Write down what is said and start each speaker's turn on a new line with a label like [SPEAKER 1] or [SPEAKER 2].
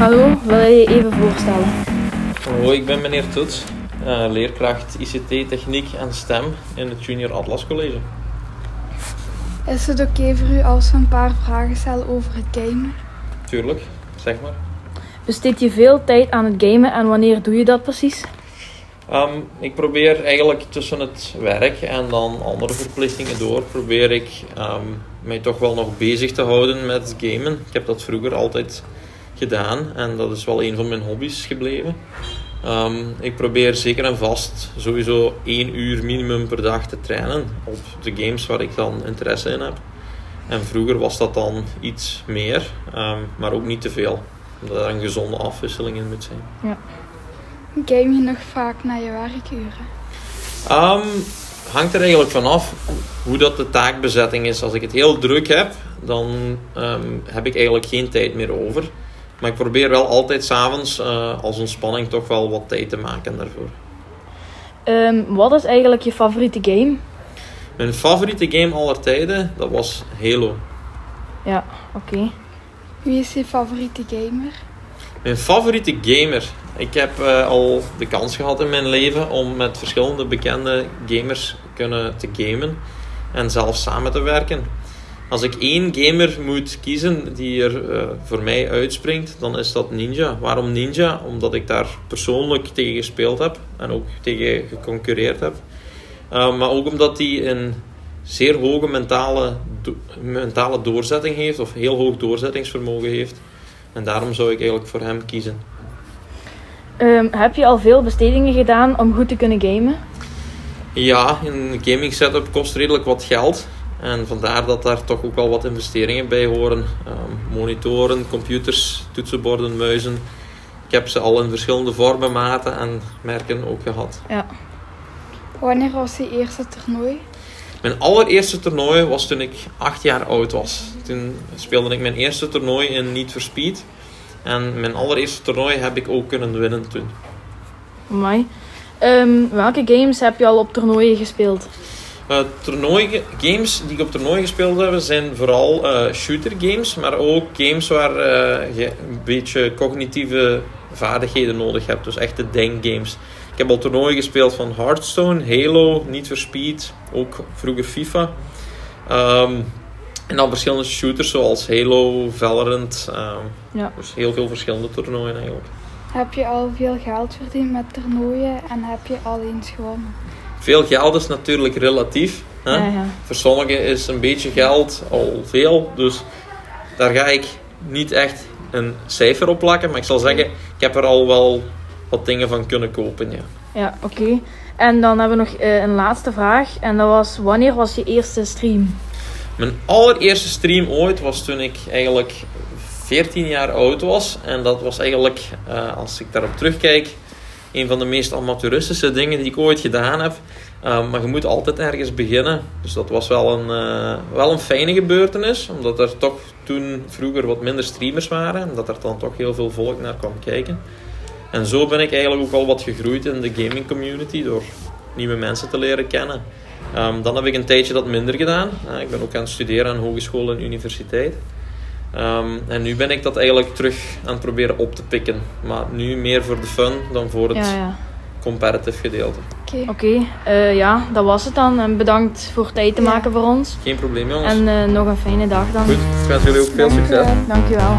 [SPEAKER 1] Hallo, wil je je even voorstellen?
[SPEAKER 2] Hallo, ik ben meneer Toets, eh, leerkracht ICT, Techniek en STEM in het Junior Atlas College.
[SPEAKER 3] Is het oké voor u als we een paar vragen stellen over het gamen?
[SPEAKER 2] Tuurlijk, zeg maar.
[SPEAKER 1] Besteed je veel tijd aan het gamen en wanneer doe je dat precies?
[SPEAKER 2] Ehm, ik probeer eigenlijk tussen het werk en dan andere verplichtingen door, probeer ik ehm, mij toch wel nog bezig te houden met gamen. Ik heb dat vroeger altijd gedaan en dat is wel een van mijn hobby's gebleven. Ehm, ik probeer zeker en vast sowieso één uur minimum per dag te trainen op de games waar ik dan interesse in heb. En vroeger was dat dan iets meer, ehm, maar ook niet te veel. Omdat er een gezonde afwisseling in moet zijn.
[SPEAKER 1] Ja.
[SPEAKER 3] Game je nog vaak na je werkuren?
[SPEAKER 2] Um, hangt er eigenlijk vanaf hoe dat de taakbezetting is. Als ik het heel druk heb, dan ehm, heb ik eigenlijk geen tijd meer over. Maar ik probeer wel altijd s'avonds uh, als ontspanning toch wel wat tijd te maken daarvoor.
[SPEAKER 1] Ehm, wat is eigenlijk je favoriete game?
[SPEAKER 2] Mijn favoriete game aller tijden, dat was Halo.
[SPEAKER 1] Ja, oké.
[SPEAKER 3] Wie is je favoriete gamer?
[SPEAKER 2] Mijn favoriete gamer. Ik heb uh, al de kans gehad in mijn leven om met verschillende bekende gamers kunnen te gamen en zelf samen te werken. Als ik één gamer moet kiezen die er uh, voor mij uitspringt, dan is dat Ninja. Waarom Ninja? Omdat ik daar persoonlijk tegen gespeeld heb en ook tegen geconcureerd heb. Uh, maar ook omdat hij een zeer hoge mentale, do mentale doorzetting heeft, of heel hoog doorzettingsvermogen heeft. En daarom zou ik eigenlijk voor hem kiezen.
[SPEAKER 1] Um, heb je al veel bestedingen gedaan om goed te kunnen gamen?
[SPEAKER 2] Ja, een gaming setup kost redelijk wat geld. En vandaar dat daar toch ook wel wat investeringen bij horen. Um, monitoren, computers, toetsenborden, muizen. Ik heb ze al in verschillende vormen, maten en merken ook gehad.
[SPEAKER 1] Ja.
[SPEAKER 3] Wanneer was je eerste toernooi?
[SPEAKER 2] Mijn allereerste toernooi was toen ik acht jaar oud was. Toen speelde ik mijn eerste toernooi in Need for Speed. En mijn allereerste toernooi heb ik ook kunnen winnen toen.
[SPEAKER 1] Mooi. Um, welke games heb je al op toernooien gespeeld?
[SPEAKER 2] Uh, toernooi games die ik op toernooi gespeeld heb zijn vooral uh, shooter games, maar ook games waar uh, je een beetje cognitieve vaardigheden nodig hebt. Dus echte denkgames. Ik heb al toernooien gespeeld van Hearthstone, Halo, Need for Speed, ook vroeger FIFA. Um, en dan verschillende shooters zoals Halo, Valorant. Um,
[SPEAKER 1] ja.
[SPEAKER 2] Dus heel veel verschillende toernooien eigenlijk.
[SPEAKER 3] Heb je al veel geld verdiend met toernooien en heb je al eens gewonnen?
[SPEAKER 2] Veel geld is natuurlijk relatief. Hè?
[SPEAKER 1] Ja, ja.
[SPEAKER 2] Voor sommigen is een beetje geld al veel. Dus daar ga ik niet echt een cijfer op plakken. Maar ik zal zeggen, ik heb er al wel wat dingen van kunnen kopen. Ja,
[SPEAKER 1] ja oké. Okay. En dan hebben we nog uh, een laatste vraag. En dat was, wanneer was je eerste stream?
[SPEAKER 2] Mijn allereerste stream ooit was toen ik eigenlijk 14 jaar oud was. En dat was eigenlijk, uh, als ik daarop terugkijk, een van de meest amateuristische dingen die ik ooit gedaan heb. Uh, maar je moet altijd ergens beginnen. Dus dat was wel een, uh, wel een fijne gebeurtenis. Omdat er toch toen vroeger wat minder streamers waren. En dat er dan toch heel veel volk naar kwam kijken. En zo ben ik eigenlijk ook al wat gegroeid in de gaming community. Door nieuwe mensen te leren kennen. Um, dan heb ik een tijdje dat minder gedaan. Ik ben ook aan het studeren aan hogeschool en universiteit. Um, en nu ben ik dat eigenlijk terug aan het proberen op te pikken. Maar nu meer voor de fun dan voor het
[SPEAKER 1] ja, ja.
[SPEAKER 2] competitive gedeelte.
[SPEAKER 1] Oké, okay. uh, ja, dat was het dan. En bedankt voor tijd te
[SPEAKER 3] Ja.
[SPEAKER 1] maken voor ons.
[SPEAKER 2] Geen probleem jongens.
[SPEAKER 1] En uh, nog een fijne dag dan.
[SPEAKER 2] Goed, ik wens jullie ook veel succes.
[SPEAKER 1] Dankjewel.